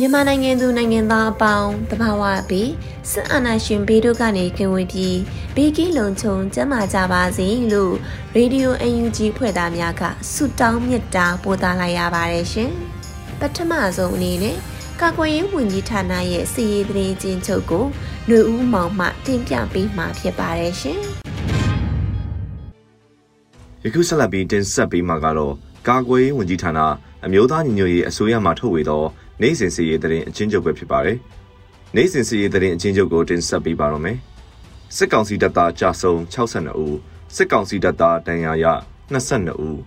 မြန်မာနိုင်ငံသူနိုင်ငံသားအပေါင်းတဘာဝပြီးစစ်အာဏာရှင်ဘေးတို့ကနေကင်ဝေးပြီးဘေးကင်းလုံခြုံကျန်းမာကြပါစေလို့ရေဒီယို UNG ဖွဲ့သားများကဆုတောင်းမြတ်တာပို့သလိုက်ရပါတယ်ရှင်။ပထမဆုံးအနေနဲ့ကာကွယ်ရေးဝန်ကြီးဌာနရဲ့စီရေးသတင်းချင်းချုပ်ကိုຫນွေဦးမောင်မှတင်ပြပေးမှာဖြစ်ပါတယ်ရှင်။ယခုဆက်လက်ပြီးတင်ဆက်ပေးမှာကတော့ ကာကွယ်ရေးဝန်ကြီးဌာနအမျိုးသားညီညွတ်ရေးအစိုးရမှထုတ်ဝေသောနိုင်စဉ်စီရေးသတင်းအချင်းချုပ်ပဲဖြစ်ပါတယ်။နိုင်စဉ်စီရေးသတင်းအချင်းချုပ်ကိုတင်ဆက်ပေးပါတော့မယ်။စစ်ကောင်စီတပ်သားကြာဆုံး62ဦးစစ်ကောင်စီတပ်သားဒဏ်ရာရ22ဦး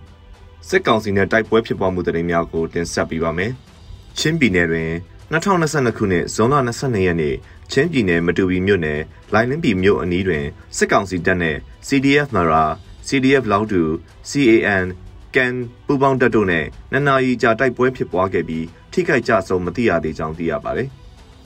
စစ်ကောင်စီနဲ့တိုက်ပွဲဖြစ်ပွားမှုသတင်းများကိုတင်ဆက်ပေးပါမယ်။ချင်းပြည်နယ်တွင်2022ခုနှစ်ဇွန်လ22ရက်နေ့ချင်းပြည်နယ်မတူပီမြို့နယ်လိုင်လင်းပီမြို့အနီးတွင်စစ်ကောင်စီတပ်နှင့် CDF မရာ CDF လောက်တူ CAN ကန်ပူပေါင်းတပ်တို့နဲ့နှစ်နာရီကြာတိုက်ပွဲဖြစ်ပွားခဲ့ပြီးထိခိုက်ကြဆုံးမသိရသေးကြောင်းသိရပါတယ်။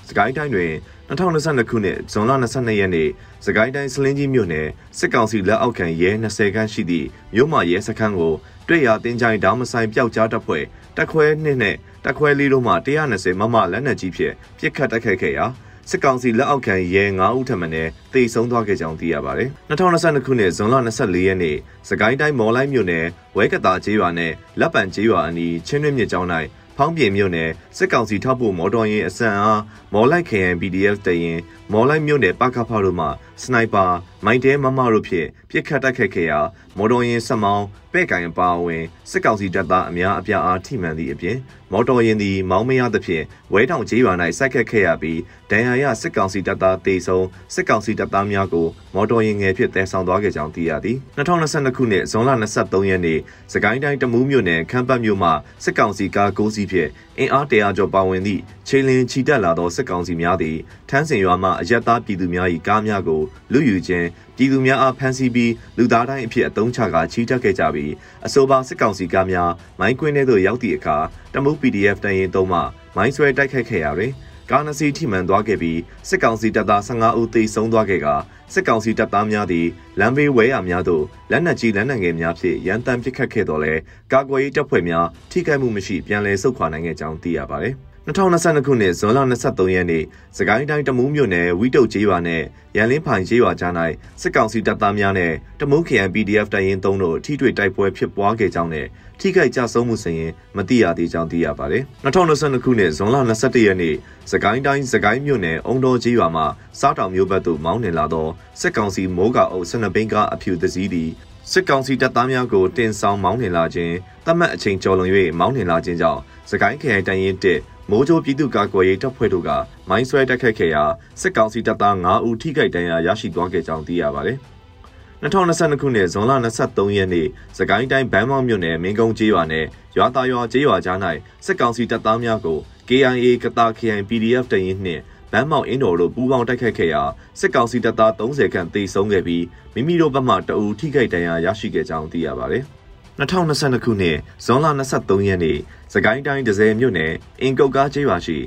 စကိုင်းတိုင်းတွင်2022ခုနှစ်ဇွန်လ22ရက်နေ့စကိုင်းတိုင်းစလင်းကြီးမြို့နယ်စစ်ကောင်စီလက်အောက်ခံရဲ20ခန်းရှိသည့်မြို့မရဲစခန်းကိုတွေ့ရတင်ကြိုင်ဒေါမဆိုင်ပျောက်ကြားတပ်ဖွဲ့တက်ခွဲနှစ်နဲ့တက်ခွဲလေးတို့မှ120မမလက်နက်ကြီးဖြင့်ပစ်ခတ်တိုက်ခိုက်ခဲ့ရာ စစ်ကောင်စီလက်အောက်ခံရဲ9ဦးထပ်မံနဲ့တေဆုံးသွားခဲ့ကြောင်းသိရပါတယ်။2022ခုနှစ်ဇွန်လ24ရက်နေ့စကိုင်းတိုင်းမော်လိုက်မြို့နယ်ဝဲကတာကျေးရွာနဲ့လက်ပံကျေးရွာအနီးချင်းတွင်းမြစ်ကြောင်း၌ဖောင်းပြင်မြို့နယ်စစ်ကောင်စီထောက်ပို့မော်တော်ယာဉ်အစံအားမော်လိုက် KN PDF တရင်မော်လိုက်မြို့နယ်ပကဖတို့မှစနိုက်ပါမိုင်းတဲမမတို့ဖြင့်ပြစ်ခတ်တိုက်ခိုက်ခဲ့ရာမော်တော်ယာဉ်ဆက်မောင်းပဲ့ကင်ပါဝင်စစ်ကောင်စီတပ်သားအများအပြားအားထိမှန်သည့်အပြင်မော်တော်ယာဉ်သည်မောင်းမရသဖြင့်ဝဲတောင်ကျေးရွာ၌စိုက်ခတ်ခဲ့ရပြီးဒဏ်ရာရစစ်ကောင်စီတပ်သားတေဆုံးစစ်ကောင်စီတပ်သားများကိုမော်တော်ယာဉ်ငယ်ဖြင့်တည်ဆောင်သွားခဲ့ကြောင်းသိရသည်2022ခုနှစ်ဇွန်လ23ရက်နေ့စကိုင်းတိုင်းတမူးမြို့နယ်ခမ်းပတ်မြို့မှစစ်ကောင်စီကား9စီးဖြင့်အင်အားတရာကျော်ပါဝင်သည့် ခြေလင်းချီတက်လာသောစစ်ကောင်စီများသည်ထန်းစင်ရွာမှအရက်သားပြည်သူများ၏ကားများကိုလူယူခြင်းပြည်သူများအားဖမ်းဆီးပြီးလူသားတိုင်းအဖြစ်အသုံးချကာချီတက်ခဲ့ကြပြီးအဆိုပါစစ်ကောင်စီကားများမိုင်းကွင်းထဲသို့ရောက်သည့်အခါတမုတ် PDF တန်ရင်သုံးမှမိုင်းဆွဲတိုက်ခိုက်ခဲ့ရာတွင်ကားနစီထိမှန်သွားခဲ့ပြီးစစ်ကောင်စီတပ်သား15ဦးသေဆုံးသွားခဲ့ကစစ်ကောင်စီတပ်သားများသည်လမ်းဘေးဝဲရများသို့လက်နက်ကြီးလက်နက်ငယ်များဖြင့်ရန်တမ်းပစ်ခတ်ခဲ့တော်လဲကာကွယ်ရေးတပ်ဖွဲ့များထိခိုက်မှုမရှိပြန်လည်ဆုတ်ခွာနိုင်ခဲ့ကြောင်းသိရပါတယ်။ 2022ခုနှစ်ဇွန်လ23ရက်နေ့စကိုင်းတိုင်းတမူးမြို့နယ်ဝီတုတ်ကျေးရွာနဲ့ရန်လင်းဖိုင်ကျေးရွာကြား၌စစ်ကောင်စီတပ်သားများနဲ့တမူး KN PDF တပ်ရင်း3တို့ထိတွေ့တိုက်ပွဲဖြစ်ပွားခဲ့ကြောင်းနဲ့ထိခိုက်ကြဆုံးမှုစရင်မသိရသေးကြောင်းသိရပါတယ်။2022ခုနှစ်ဇွန်လ21ရက်နေ့စကိုင်းတိုင်းစကိုင်းမြို့နယ်အုံတော်ကျေးရွာမှာစားတောင်မြို့ဘက်သို့မောင်းနှင်လာသောစစ်ကောင်စီမိုးကအုပ်12ဘိန်းကားအဖြူသစည်းသည်စစ်ကောင်စီတပ်သားများကိုတင်ဆောင်မောင်းနှင်လာခြင်းတတ်မှတ်အချိန်ကျော်လွန်၍မောင်းနှင်လာခြင်းကြောင့်စကိုင်းခရိုင်တန်ရင်1 မိုးကြိုးပြည်သူ့ကာကွယ်ရေးတပ်ဖွဲ့တို့ကမိုင်းဆွဲတိုက်ခိုက်ခဲ့ရာစစ်ကောင်စီတပ်သား9ဦးထိခိုက်ဒဏ်ရာရရှိသွားခဲ့ကြောင်းသိရပါတယ်။2022ခုနှစ်ဇွန်လ23ရက်နေ့စကိုင်းတိုင်းဗန်းမောက်မြို့နယ်မင်းကုန်းကျေးရွာနဲ့ရွာသားရွာကျေးရွာကြား၌စစ်ကောင်စီတပ်သားများကို KIA ကတာ KI PDF တရင်နှင့်ဗန်းမောက်အင်းတော်တို့ပူးပေါင်းတိုက်ခိုက်ခဲ့ရာစစ်ကောင်စီတပ်သား30ခန့်သေဆုံးခဲ့ပြီးမိမိတို့ဘက်မှတအူထိခိုက်ဒဏ်ရာရရှိခဲ့ကြောင်းသိရပါတယ်။ 2022ခုနှစ်ဇွန်လ23ရက်နေ့စကိုင်းတိုင်းဒဇယ်မြို့နယ်အင်ကုတ်ကားကျေးရွာရှိ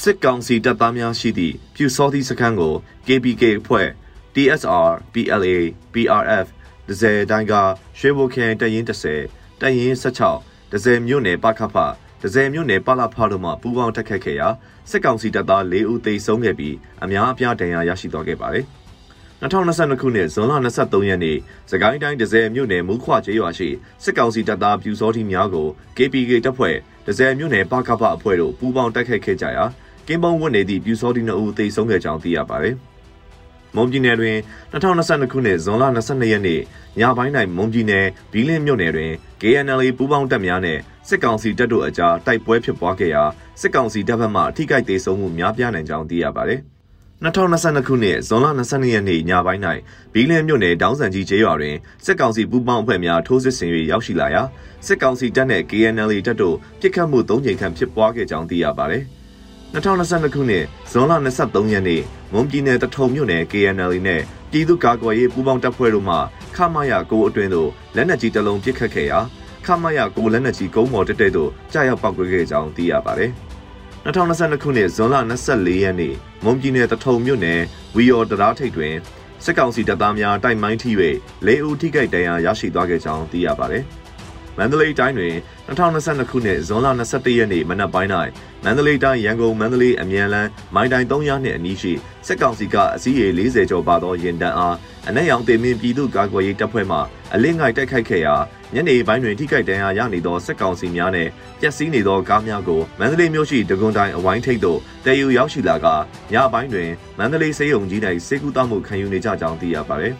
စစ်ကောင်စီတပ်သားများရှိသည့်ပြူစောသည့်စခန်းကို KPK အဖွဲ့ TSR PLA PRF ဒဇယ်တိုင်းကရွှေဘိုခရိုင်တရင်30တရင်16ဒဇယ်မြို့နယ်ပခဖဒဇယ်မြို့နယ်ပလာဖတို့မှပူးပေါင်းတက်ခတ်ခဲ့ရာစစ်ကောင်စီတပ်သား၄ဦးသေဆုံးခဲ့ပြီးအများအပြားဒဏ်ရာရရှိသွားခဲ့ပါတယ်။ 2022ခုနှစ်ဇွန်လ23ရက်နေ့စကိုင်းတိုင်းဒဇယ်မြို့နယ်မူခွကျေးရွာရှိစစ်ကောင်စီတပ်သားပြူစောတိများကို KPK တပ်ဖွဲ့ဒဇယ်မြို့နယ်ပကပအဖွဲ့တို့ပူးပေါင်းတိုက်ခိုက်ခဲ့ကြရာကင်းပုံဝတ်နေသည့်ပြူစောတိ2ဦးသေဆုံးခဲ့ကြောင်းသိရပါတယ်။မွန်ပြည်နယ်တွင်2022ခုနှစ်ဇွန်လ22ရက်နေ့ညပိုင်း၌မွန်ပြည်နယ်ဘီလင်းမြို့နယ်တွင် KNL ပူးပေါင်းတပ်များနဲ့စစ်ကောင်စီတပ်တို့အကြားတိုက်ပွဲဖြစ်ပွားခဲ့ရာစစ်ကောင်စီတပ်ဘက်မှအထိကိသေဆုံးမှုများပြားနိုင်ကြောင်းသိရပါတယ်။ 2022ခုနှစ်ဇွန်လ22ရက်နေ့ညပိုင်း၌ဘီလင်းမြို့နယ်ဒေါင်းဆန်ကြီးကျေးရွာတွင်စစ်ကောင်စီပူးပေါင်းအဖွဲ့များထိုးစစ်ဆင်၍ရောက်ရှိလာရာစစ်ကောင်စီတပ်နှင့် KNL တပ်တို့ပစ်ခတ်မှု၃ကြိမ်ခန့်ဖြစ်ပွားခဲ့ကြောင်းသိရပါသည်။2022ခုနှစ်ဇွန်လ23ရက်နေ့မွန်ပြည်နယ်တထုံမြို့နယ် KNL နဲ့ပြည်သူ့ကာကွယ်ရေးပူးပေါင်းတပ်ဖွဲ့တို့မှခမရကိုအတွင်းသို့လက်နက်ကြီးတလုံးပစ်ခတ်ခဲ့ရာခမရကိုလက်နက်ကြီးကုန်းပေါ်တက်တဲ့သို့ကြာရောက်ပောက်ကွဲခဲ့ကြောင်းသိရပါသည်။ 2022ခုနှစ်ဇွန်လ24ရက်နေ့မွန်ပြည်နယ်တထုံမြို့နယ်ဝီယော်တရားထိပ်တွင်စစ်ကောင်စီတပ်သားများတိုက်မိုင်းထိ၍၄ဦးထိခိုက်ဒဏ်ရာရရှိသွားခဲ့ကြောင်းသိရပါတယ်။ မန္တလေးတိုင်းတွင်2022ခုနှစ်ဇွန်လ21ရက်နေ့မနက်ပိုင်း၌မန္တလေးတိုင်းရန်ကုန်မန္တလေးအမြန်လန်းမိုင်းတိုင်း300နှင့်အနီးရှိစစ်ကောင်စီကအစည်းအဝေး40ကျော်ပါသောရင်တန်းအားအနက်ရောင်တင်မင်းပြည်သူ့ကာကွယ်ရေးတပ်ဖွဲ့မှအလင်းငိုက်တိုက်ခိုက်ခဲ့ရာညနေပိုင်းတွင်ထိခိုက်ဒဏ်ရာရနေသောစစ်ကောင်စီများနှင့်ပျက်စီးနေသောကားများကိုမန္တလေးမြို့ရှိဒဂွန်တိုင်းအဝိုင်းထိပ်သို့တည်ယူရောက်ရှိလာကညပိုင်းတွင်မန္တလေးစေယုံကြီး၌စေကူတောမှုခံယူနေကြကြောင်းသိရပါသည်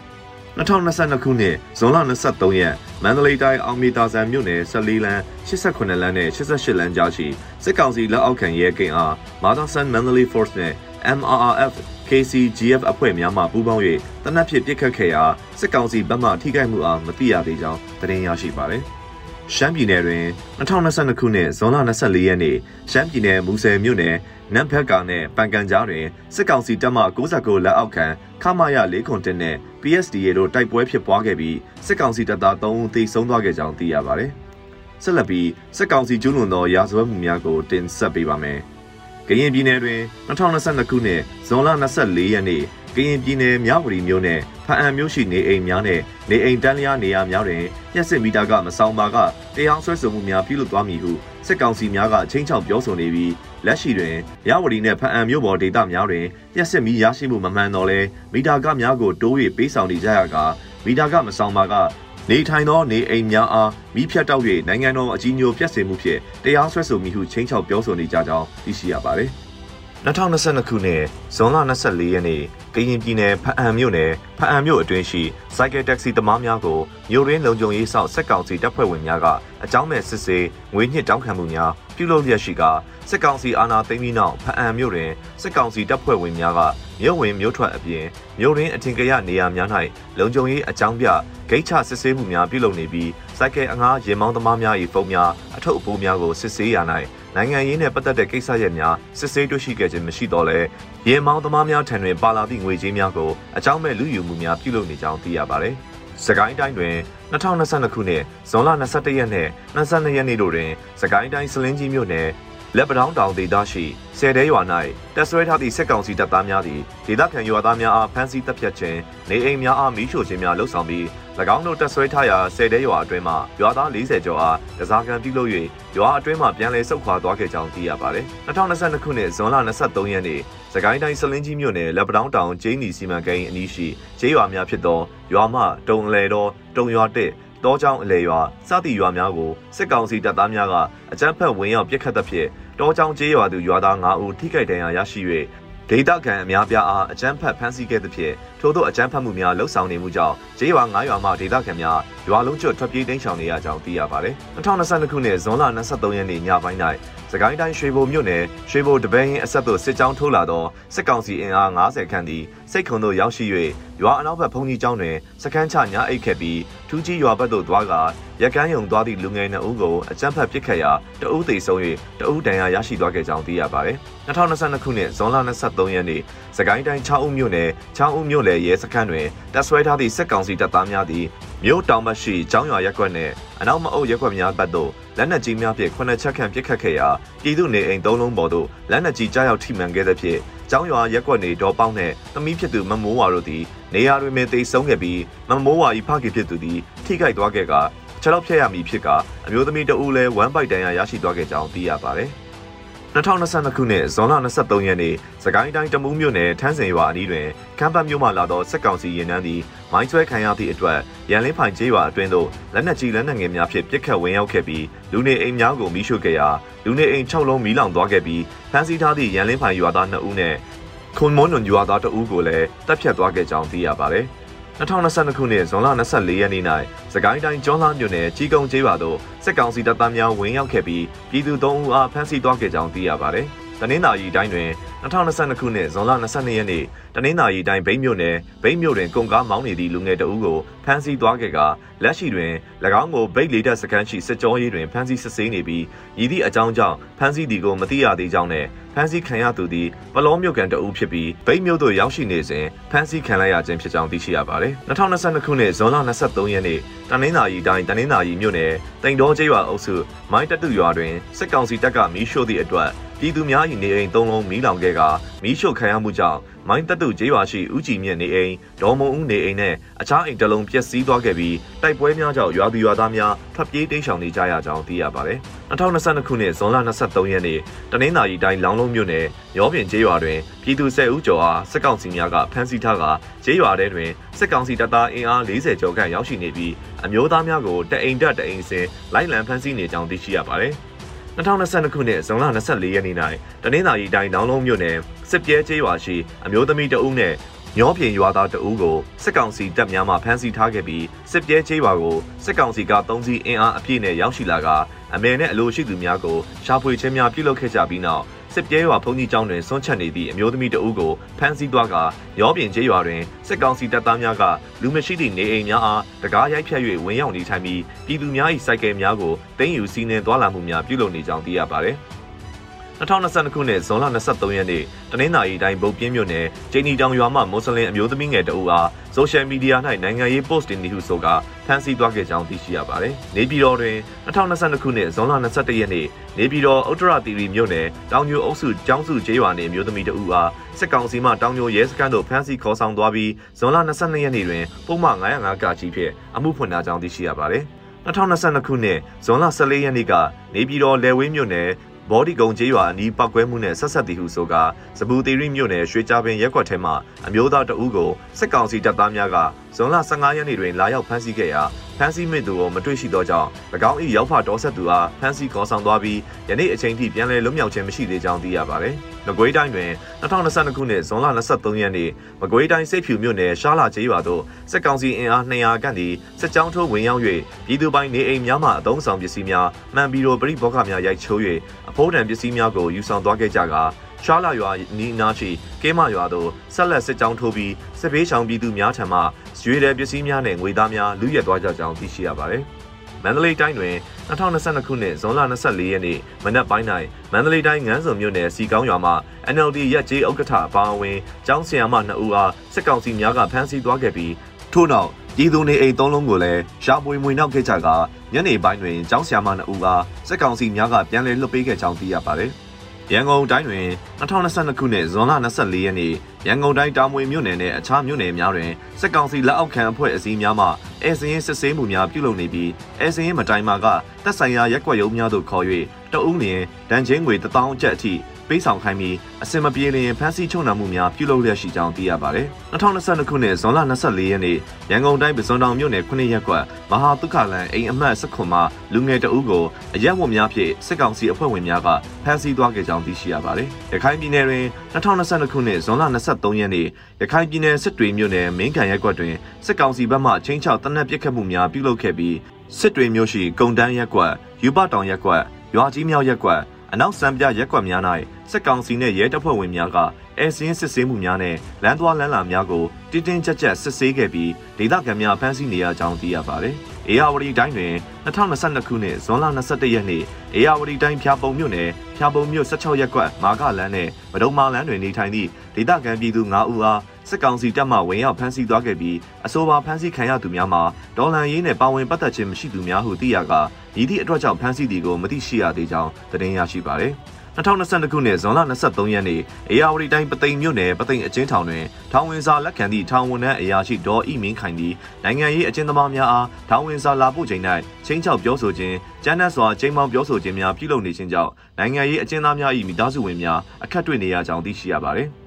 2022ခုနှစ်ဇွန်လ23ရက်မန္တလေးတိုင်းအောင်မီတာဆန်မြို့နယ်14လမ်း88လမ်းနဲ့88လမ်းကြားရှိစစ်ကောင်စီလက်အောက်ခံရဲကင်အားမာသာဆန်မန္တလေး Force နဲ့ MRRF KCGF အဖွဲ့များမှပူးပေါင်း၍တနက်ဖြစ်ပစ်ခတ်ခဲ့ရာစစ်ကောင်စီဘက်မှထိခိုက်မှုအားမသိရသေးကြောင်းသတင်းရရှိပါသည်။ရှမ်းပြည်နယ်တွင်2022ခုနှစ်ဇွန်လ24ရက်နေ့ရှမ်းပြည်နယ်မူဆယ်မြို့နယ် နမ်ဖက်ကာနဲ့ပန်ကန်ကြားတွင်စစ်ကောင်စီတပ်မ69လက်အောက်ခံခမာရ၄ခွန်တင်နဲ့ PSDA တို့တိုက်ပွဲဖြစ်ပွားခဲ့ပြီးစစ်ကောင်စီတပ်သား3ဦးသေဆုံးသွားခဲ့ကြောင်းသိရပါတယ်။ဆက်လက်ပြီးစစ်ကောင်စီကျူးလွန်သောရာဇဝတ်မှုများကိုတင်ဆက်ပေးပါမယ်။ကရင်ပြည်နယ်တွင်2022ခုနှစ်ဇွန်လ24ရက်နေ့ကရင်ပြည်နယ်မြဝတီမြို့နယ်ဖအံမြို့ရှိနေအိမ်များနဲ့နေအိမ်တန်းလျားနေရာများတွင်ညက်စစ်မီတာကမဆောင်ပါကတရားဆွဲဆိုမှုများပြုလုပ်သွားမည်ဟုစစ်ကောင်စီများကချင်းချောက်ပြောဆိုနေပြီး လက်ရှိတွင်မြဝတီနှင့်ဖအံမြို့ပေါ်ဒေသများတွင်ညက်စစ်မီရရှိမှုမမှန်တော့လဲမီတာကများကိုတိုး၍ပေးဆောင်နေကြရကမီတာကမဆောင်ပါကနေထိုင်သောနေအိမ်များအားမိဖြတ်တောက်၍နိုင်ငံတော်အကြီးအကျယ်ပြတ်စေမှုဖြင့်တရားစွဲဆိုမိဟုချင်းချောက်ပြောဆိုနေကြကြောင်းသိရှိရပါတယ်။2022ခုနှစ်ဇွန်လ24ရက်နေ့ကရင်ပြည်နယ်ဖအံမြို့နယ်ဖအံမြို့အတွင်းရှိစိုက်ကယ်တက္ကစီသမားများကိုမြို့ရင်းလုံခြုံရေးဆောင်စက်ကောင်စီတပ်ဖွဲ့ဝင်များကအကြောင်းမဲ့စစ်ဆေးငွေညှစ်တောင်းခံမှုများ ပြုလုပ်လျက်ရှိကစစ်ကောင်စီအာဏာသိမ်းပြီးနောက်ဖအံမြို့တွင်စစ်ကောင်စီတပ်ဖွဲ့ဝင်များကမြို့ဝင်မြို့ထွက်အပြင်မြို့ရင်းအထင်ကရနေရာများ၌လုံခြုံရေးအကြောင်းပြဂိတ်ချစစ်ဆေးမှုများပြုလုပ်နေပြီးစိုက်ကယ်အငှားရင်မောင်းသမားများ၏ဖုန်းများအထုပ်အပိုးများကိုစစ်ဆေးရ၌နိုင်ငံရေးနှင့်ပတ်သက်တဲ့ကိစ္စရပ်များစစ်ဆေးတွေ့ရှိခဲ့ခြင်းမရှိတော့လဲရင်မောင်းသမားများထံတွင်ပါလာသည့်ငွေကြေးများကိုအကြောင်းမဲ့လူယူမှုများပြုလုပ်နေကြောင်းသိရပါသည်။ စကိုင်းတိုင်းတွင်2022ခုနှစ်ဇွန်လ22ရက်နှင့်22ရက်နေ့တို့တွင်စကိုင်းတိုင်းစလင်းကြီးမြို့နယ် လက်ပတောင်းတောင်ဒေသရှိဆယ်တဲရွာ၌တပ်ဆွဲထားသည့်စစ်ကောင်စီတပ်သားများသည်ဒေသခံရွာသားများအားဖမ်းဆီးတပ်ဖြတ်ခြင်းနေအိမ်များအားမီးရှို့ခြင်းများလှုပ်ဆောင်ပြီး၎င်းတို့တပ်ဆွဲထားရာဆယ်တဲရွာအတွင်းမှရွာသား40ကျော်အားတစားကံပြုလုပ်၍ရွာအတွင်းမှပြန်လည်ဆုတ်ခွာသွားခဲ့ကြောင်းသိရပါတယ်။2022ခုနှစ်ဇွန်လ23ရက်နေ့စကိုင်းတိုင်းစလင်းကြီးမြို့နယ်လက်ပတောင်းတောင်ကျင်းနီစီမံကိန်းအနီးရှိကျေးရွာများဖြစ်သောရွာမတုံလေတော်တုံရွာတက်တောချောင်းအလေရွာစသည့်ရွာများကိုစစ်ကောင်စီတပ်သားများကအကြမ်းဖက်ဝင်ရောက်ပစ်ခတ်သဖြင့် တောချောင်းကျေးရွာသူရွာသား9ဦးထိခိုက်ဒဏ်ရာရရှိ၍ဒေသခံအများပြားအားအကြမ်းဖက်ဖမ်းဆီးခဲ့သဖြင့်ထို့သောအကြမ်းဖက်မှုများလှုပ်ဆောင်နေမှုကြောင့်ကျေးရွာ9ရွာမှဒေသခံများရွာလုံးကျွတ်ထွက်ပြေးတိမ်းရှောင်နေရကြောင်းသိရပါတယ်။2022ခုနှစ်ဇွန်လ23ရက်နေ့ညပိုင်း၌စကိုင်းတိုင်းရွှေဘိုမြို့နယ်ရွှေဘိုတပန်းရင်အဆက်သို့စစ်ကြောင်းထိုးလာသောစစ်ကောင်စီအင်အား90ခန့်သည်စိတ်ခုံသို့ရောက်ရှိ၍ရွာအနောက်ဘက်ဘုံကြီးကျောင်းတွင်စခန်းချညာအိတ်ခဲ့ပြီးထူးကြီးရွာဘက်သို့သွားကရကန်းယုံသွားသည့်လူငယ်နှစ်ဦးကိုအကြမ်းဖက်ပစ်ခတ်ရာတအုပ်သိဆုံး၍တအုပ်ဒဏ်ရာရရှိသွားခဲ့ကြောင်းသိရပါတယ်။2022ခုနှစ်ဇွန်လ23ရက်နေ့စကိုင်းတိုင်း6ဦးမြို့နယ်6ဦးမြို့နယ်ရဲစခန်းတွင်တပ်ဆွဲထားသည့်စစ်ကောင်စီတပ်သားများသည်မြို့တောင်ဘက်ရှိကျောင်းရွာရက်ကွက်နှင့်အနောက်မအုပ်ရက်ကွက်များဘက်သို့လက်နက်ကြီးများဖြင့်ခုနှစ်ချက်ခန့်ပစ်ခတ်ခဲ့ရာပြည်သူနေအိမ်သုံးလုံးပေါ်သို့လက်နက်ကြီးကြားရောက်ထိမှန်ခဲ့သဖြင့် ကျောင်းရွာရက်ကွက်နေဒေါ်ပေါင်းနှင့်သမီးဖြစ်သူမမိုးဝါတို့သည်နေရာတွင်ပင်သေဆုံးခဲ့ပြီးမမိုးဝါ၏ဖခင်ဖြစ်သူသည်ထိခိုက်သွားခဲ့ကာခြေထောက်ဖြတ်ရမည်ဖြစ်ကာအမျိုးသမီးတဦးလည်းဝမ်းပိုက်တန်ရာရရှိသွားခဲ့ကြောင်းသိရပါတယ်။2022ခုနှစ်ဇွန်လ23ရက်နေ့စကိုင်းတိုင်းတမူးမြို့နယ်ထန်းစင်ရွာအနီးတွင်ကမ်ပတ်မြို့မှလာသောစစ်ကောင်စီရင်နှန်းသည်မိုင်းဆွဲခံရသည့်အတွက်ရန်လင်းဖိုင်ကျေးရွာအတွင်းသို့လက်နက်ကြီးလက်နက်ငယ်များဖြင့်ပစ်ခတ်ဝင်ရောက်ခဲ့ပြီးလူနေအိမ်များကိုမိရှို့ခဲ့ရာ လူနေအိမ်6လုံးမီးလောင်သွားခဲ့ပြီးဖမ်းဆီးထားသည့်ရန်လင်းဖိုင်ရွာသား2ဦးနဲ့ခွန်မွန်နွန်ရွာသား2ဦးကိုလည်းတပ်ဖြတ်သွားခဲ့ကြောင်းသိရပါတယ်။2022ခုနှစ်ဇွန်လ24ရက်နေ့၌စကိုင်းတိုင်းကျွန်းလှမြို့နယ်ကြီးကုန်းကျေးရွာသို့စစ်ကောင်စီတပ်သားများဝင်ရောက်ခဲ့ပြီးပြည်သူ3ဦးအားဖမ်းဆီးသွားခဲ့ကြောင်းသိရပါတယ်။ တနင်္သာရီတိုင်းတွင်2022ခုနှစ်ဇွန်လ22ရက်နေ့တနင်္သာရီတိုင်းဗိမ်းမြို့နယ်ဗိမ်းမြို့တွင်ကုန်ကားမောင်းနေသည့်လူငယ်တအူးကိုဖမ်းဆီးသွားခဲ့ကလက်ရှိတွင်၎င်းကိုဗိတ်လေးတပ်စခန်းရှိစစ်ကြောရေးတွင်ဖမ်းဆီးစစ်ဆေးနေပြီးရည်သည့်အကြောင်းကြောင့်ဖမ်းဆီးသည်ကိုမသိရသေးကြောင်းနဲ့ဖမ်းဆီးခံရသူသည်ပလောမြို့ကန်တအူးဖြစ်ပြီးဗိမ်းမြို့သို့ရောက်ရှိနေစဉ်ဖမ်းဆီးခံလိုက်ရခြင်းဖြစ်ကြောင်းသိရှိရပါတယ်။2022ခုနှစ်ဇွန်လ23ရက်နေ့တနင်္သာရီတိုင်းတနင်္သာရီမြို့နယ်တိန်တော်ကျေးရွာအုပ်စုမိုင်းတတူရွာတွင်စစ်ကောင်စီတပ်ကမီးရှို့သည့်အတွက် ပြည်သူများ၏နေအိမ်သုံးလုံးမီးလောင်ခဲ့ကမီးရှို့ခံရမှုကြောင့်မိုင်းတပ်တုကျေးရွာရှိဦးကြည်မြင့်နေအိမ်ဒေါ်မုံဦးနေအိမ်နဲ့အခြားအိမ်တစ်လုံးပျက်စီးသွားခဲ့ပြီးတိုက်ပွဲများကြောင့်ရွာသူရွာသားများထွက်ပြေးတိမ်းရှောင်နေကြရကြောင်းသိရပါတယ်။2022ခုနှစ်ဇွန်လ23ရက်နေ့တနင်္သာရီတိုင်းလောင်းလုံးမြို့နယ်ရောပြင်ကျေးရွာတွင်ပြည်သူ10ဦးကျော်အားစစ်ကောင်စီများကဖမ်းဆီးထားကကျေးရွာထဲတွင်စစ်ကောင်စီတပ်သားအင်အား40ကျော်ခန့်ရောက်ရှိနေပြီးအမျိုးသားများကိုတအိမ်တက်တအိမ်စင်လိုက်လံဖမ်းဆီးနေကြောင်းသိရှိရပါတယ်။ 2022ခုနှစ်ဇွန်လ24ရက်နေ့၌တနင်္သာရီတိုင်းဒေါင်းလုံးမြို့နယ်စစ်ပြဲကျေးရွာရှိအမျိုးသမီးတဦးနဲ့ညောပြင်ရွာသားတဦးကိုစစ်ကောင်စီတပ်များမှဖမ်းဆီးထားခဲ့ပြီးစစ်ပြဲချေးရွာကိုစစ်ကောင်စီကသုံးစီအင်အားအပြည့်နဲ့ရောက်ရှိလာကအမေနဲ့အလိုရှိသူများကိုရှာဖွေခြင်းများပြုလုပ်ခဲ့ကြပြီးနောက် စစ်ပြဲရွာဘုံကြီးကျောင်းတွင်ဆွန့်ချက်နေသည့်အမျိုးသမီးတဦးကိုဖမ်းဆီးသွားကရောပြင်ကျေးရွာတွင်စစ်ကောင်စီတပ်သားများကလူမရှိသည့်နေအိမ်များအားတကားရိုက်ဖြတ်၍ဝင်ရောက်နေထိုင်ပြီးပြည်သူများ၏စိုက်ကယ်များကိုတင်းယူစီးနှင်သွားလာမှုများပြုလုပ်နေကြောင်းသိရပါသည် 2022ခုနှစ်ဇွန်လ23ရက်နေ့တနင်္သာရီတိုင်းဗုတ်ပြင်းမြို့နယ်ကျင်းနီတောင်ရွာမှမွတ်စလင်အမျိုးသမီးငယ်တအူအားဆိုရှယ်မီဒီယာ၌နိုင်ငံရေး post တင်နေဟုဆိုကဖမ်းဆီးသွားခဲ့ကြောင်းသိရှိရပါတယ်။နေပြည်တော်တွင်2022ခုနှစ်ဇွန်လ21ရက်နေ့နေပြည်တော်ဥတ္တရတီရီမြို့နယ်တောင်ညိုအုပ်စုကျောင်းစုကျေးရွာနှင့်မျိုးသမီးတအူအားစစ်ကောင်စီမှတောင်ညိုရဲစခန်းသို့ဖမ်းဆီးခေါ်ဆောင်သွားပြီးဇွန်လ22ရက်နေ့တွင်ပုံမှန်905ကကြီးဖြင့်အမှုဖွင့်ထားကြောင်းသိရှိရပါတယ်။2022ခုနှစ်ဇွန်လ14ရက်နေ့ကနေပြည်တော်လယ်ဝင်းမြို့နယ် ဘော်ဒီကုံကျေးရွာအနီးပောက်ကွဲမှုနဲ့ဆက်ဆက်သည်ဟုဆိုကာစပူတီရီမြို့နယ်ရွှေကြပင်ရက်ကွက်ထဲမှအမျိုးသားတအူးကိုစစ်ကောင်စီတပ်သားများကဇွန်လ15ရက်နေ့တွင်လာရောက်ဖမ်းဆီးခဲ့ရာဖမ်းဆီးမိသူကိုမတွေ့ရှိသောကြောင့်၎င်း၏ရောက်ဖတော်ဆက်သူအားဖမ်းဆီးခေါ်ဆောင်သွားပြီးယနေ့အချိန်ထိပြန်လည်လွတ်မြောက်ခြင်းမရှိသေးကြောင်းသိရပါသည်။မကွေးတိုင်းတွင်2022ခုနှစ်ဇွန်လ23ရက်နေ့မကွေးတိုင်းစိတ်ဖြူမြို့နယ်ရှားလာကျေးရွာသို့စစ်ကောင်စီအင်အား200ခန့်သည်စစ်ကြောင်းထိုးဝင်ရောက်၍ပြည်သူပိုင်းနေအိမ်များမှအုံဆောင်ပစ္စည်းများမှန်ပြီးတော့ပြိဘောကများရိုက်ချိုး၍ အဖိုးတန်ပစ္စည်းများကိုယူဆောင်သွားခဲ့ကြကာရှားလာရွာနီးနားရှိကဲမရွာသို့ဆက်လက်စစ်ကြောင်းထိုးပြီးစစ်ဘေးရှောင်ပြည်သူများထံမှရွေတဲ့ပစ္စည်းများနဲ့ငွေသားများလူရက်သွားကြကြောင်းသိရှိရပါတယ်။မန္တလေးတိုင်းတွင်2022ခုနှစ်ဇွန်လ24ရက်နေ့မနက်ပိုင်း၌မန္တလေးတိုင်းငန်းစုံမြို့နယ်စီကောင်းရွာမှ NLD ရက်ကျေးဥက္ကဋ္ဌအပါအဝင်ကျောင်းဆရာမ2ဦးအားစစ်ကောင်စီများကဖမ်းဆီးသွားခဲ့ပြီးထို့နောက် ပြည်သူနေအိမ်သုံးလုံးကိုလည်းရှားပွေမွေနောက်ခဲ့ကြကညနေပိုင်းတွင်ကျောင်းဆရာမ2ဦးကစစ်ကောင်စီများကပြန်လည်လွှတ်ပေးခဲ့ကြောင်းသိရပါတယ်။ရန်ကုန်တိုင်းတွင်2022ခုနှစ်ဇွန်လ24ရက်နေ့ရန်ကုန်တိုင်းတာမွေမြို့နယ်နဲ့အခြားမြို့နယ်များတွင်စစ်ကောင်စီလက်အောက်ခံအဖွဲ့အစည်းများမှအဲစင်းစစ်ဆေးမှုများပြုလုပ်နေပြီးအဲစင်းမတိုင်မာကတပ်ဆိုင်ရာရက်ွက်ရုံးများသို့ခေါ်၍တအုပ်လျင်ဒဏ်ချင်းငွေ1000ကျပ်အထိ ပေးဆောင်ခိုင်းပြီးအစင်မပြေလျင်ဖမ်းဆီးချုပ်နှံမှုများပြုလုပ်လျက်ရှိကြောင်းသိရပါတယ်။2022ခုနှစ်ဇွန်လ24ရက်နေ့ရန်ကုန်တိုင်းပစွန်တောင်မြို့နယ်9ရပ်ကွက်မဟာတုခလန်အိမ်အမှတ်19မှာလူငယ်တအုပ်ကိုအရက်ဝတ်များဖြင့်စစ်ကောင်စီအဖွဲ့ဝင်များကဖမ်းဆီးသွားခဲ့ကြောင်းသိရှိရပါတယ်။ရခိုင်ပြည်နယ်တွင်2022ခုနှစ်ဇွန်လ23ရက်နေ့ရခိုင်ပြည်နယ်စစ်တွေမြို့နယ်မင်းကန်ရပ်ကွက်တွင်စစ်ကောင်စီဘက်မှချင်းချောက်တနက်ပစ်ခတ်မှုများပြုလုပ်ခဲ့ပြီးစစ်တွေမြို့ရှိကုံတန်းရပ်ကွက်ယူပတောင်ရပ်ကွက်ရွာကြီးမြောက်ရပ်ကွက် အနောက်စံပြရက်ကွက်များ၌စစ်ကောင်စီနှင့်ရဲတပ်ဖွဲ့ဝင်များကအဲစင်းစစ်ဆေးမှုများနဲ့လမ်းသွားလမ်းလာများကိုတင်းတင်းကြပ်ကြပ်စစ်ဆေးခဲ့ပြီးဒေသခံများဖမ်းဆီးနေရကြောင်းသိရပါတယ်။အေယာဝတီတိုင်းတွင်2022ခုနှစ်ဇွန်လ21ရက်နေ့အေယာဝတီတိုင်းဖျာပုံမြို့နယ်ဖျာပုံမြို့16ရပ်ကွက်မာကလန်းနဲ့မဒုံမာလန်းတွင်နေထိုင်သည့်ဒေသခံပြည်သူ9ဦးအား စစ်ကောင်စီတပ်မှဝင်ရောက်ဖမ်းဆီးသွားခဲ့ပြီးအဆိုပါဖမ်းဆီးခံရသူများမှာဒေါ်လန်ရေးနဲ့ပါဝင်ပတ်သက်ခြင်းမရှိသူများဟုသိရကရည်သည့်အတွက်ကြောင့်ဖမ်းဆီးသည်ကိုမသိရှိရသေးကြောင်းသတင်းရရှိပါသည်။2022ခုနှစ်ဇွန်လ23ရက်နေ့အေယာဝတီတိုင်းပသိမ်မြို့နယ်ပသိမ်အချင်းထောင်တွင်ထောင်ဝင်စာလက်ခံသည့်ထောင်ဝန်ထမ်းအရာရှိဒေါ်ဤမင်းခိုင်သည်နိုင်ငံရေးအကျဉ်းသမားများအားထောင်ဝင်စာလာပို့ချိန်၌ချင်းချောက်ပြောဆိုခြင်းကျန်းနက်စွာချိန်မောင်ပြောဆိုခြင်းများပြုလုပ်နေခြင်းကြောင့်နိုင်ငံရေးအကျဉ်းသားများ၏မိသားစုဝင်များအခက်တွေ့နေရကြောင်းသိရှိရပါသည်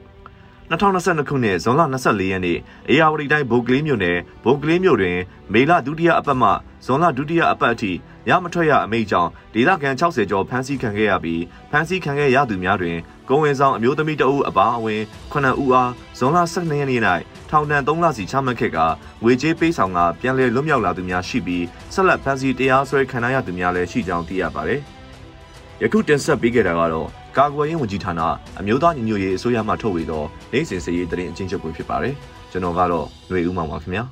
2022ခုနှစ်ဇွန်လ24ရက်နေ့အေယာဝတီတိုင်းဘုတ်ကလေးမြို့နယ်ဘုတ်ကလေးမြို့တွင် မေလဒုတိယအပတ်မှဇွန်လဒုတိယအပတ်အထိရမထွက်ရအမိန့်ကြောင့်ဒေသခံ60ကျော်ဖမ်းဆီးခံခဲ့ရပြီးဖမ်းဆီးခံခဲ့ရသူများတွင်ကိုဝင်ဆောင်အမျိုးသမီးတအုပ်အပါအဝင်9ဦးအားဇွန်လ12ရက်နေ့၌ထောင်ဒဏ်3လစီချမှတ်ခဲ့ကငွေကြေးပေးဆောင်ကပြန်လည်လွတ်မြောက်လာသူများရှိပြီးဆက်လက်ဖမ်းဆီးတရားစွဲခံရသူများလည်းရှိကြောင်းသိရပါတယ်။ယခုတင်ဆက်ပေးခဲ့တာကတော့ကာကွယ်ရေးဝန်ကြီးဌာနအမျိုးသားညီညွတ်ရေးအစိုးရမှထုတ်ဝေသောနိုင်စင်စရေးတရင်အချင်းချုပ်ပွဲဖြစ်ပါတယ်။ကျွန်တော်ကတော့ຫນွေဦးမောင်ပါခင်ဗျာ။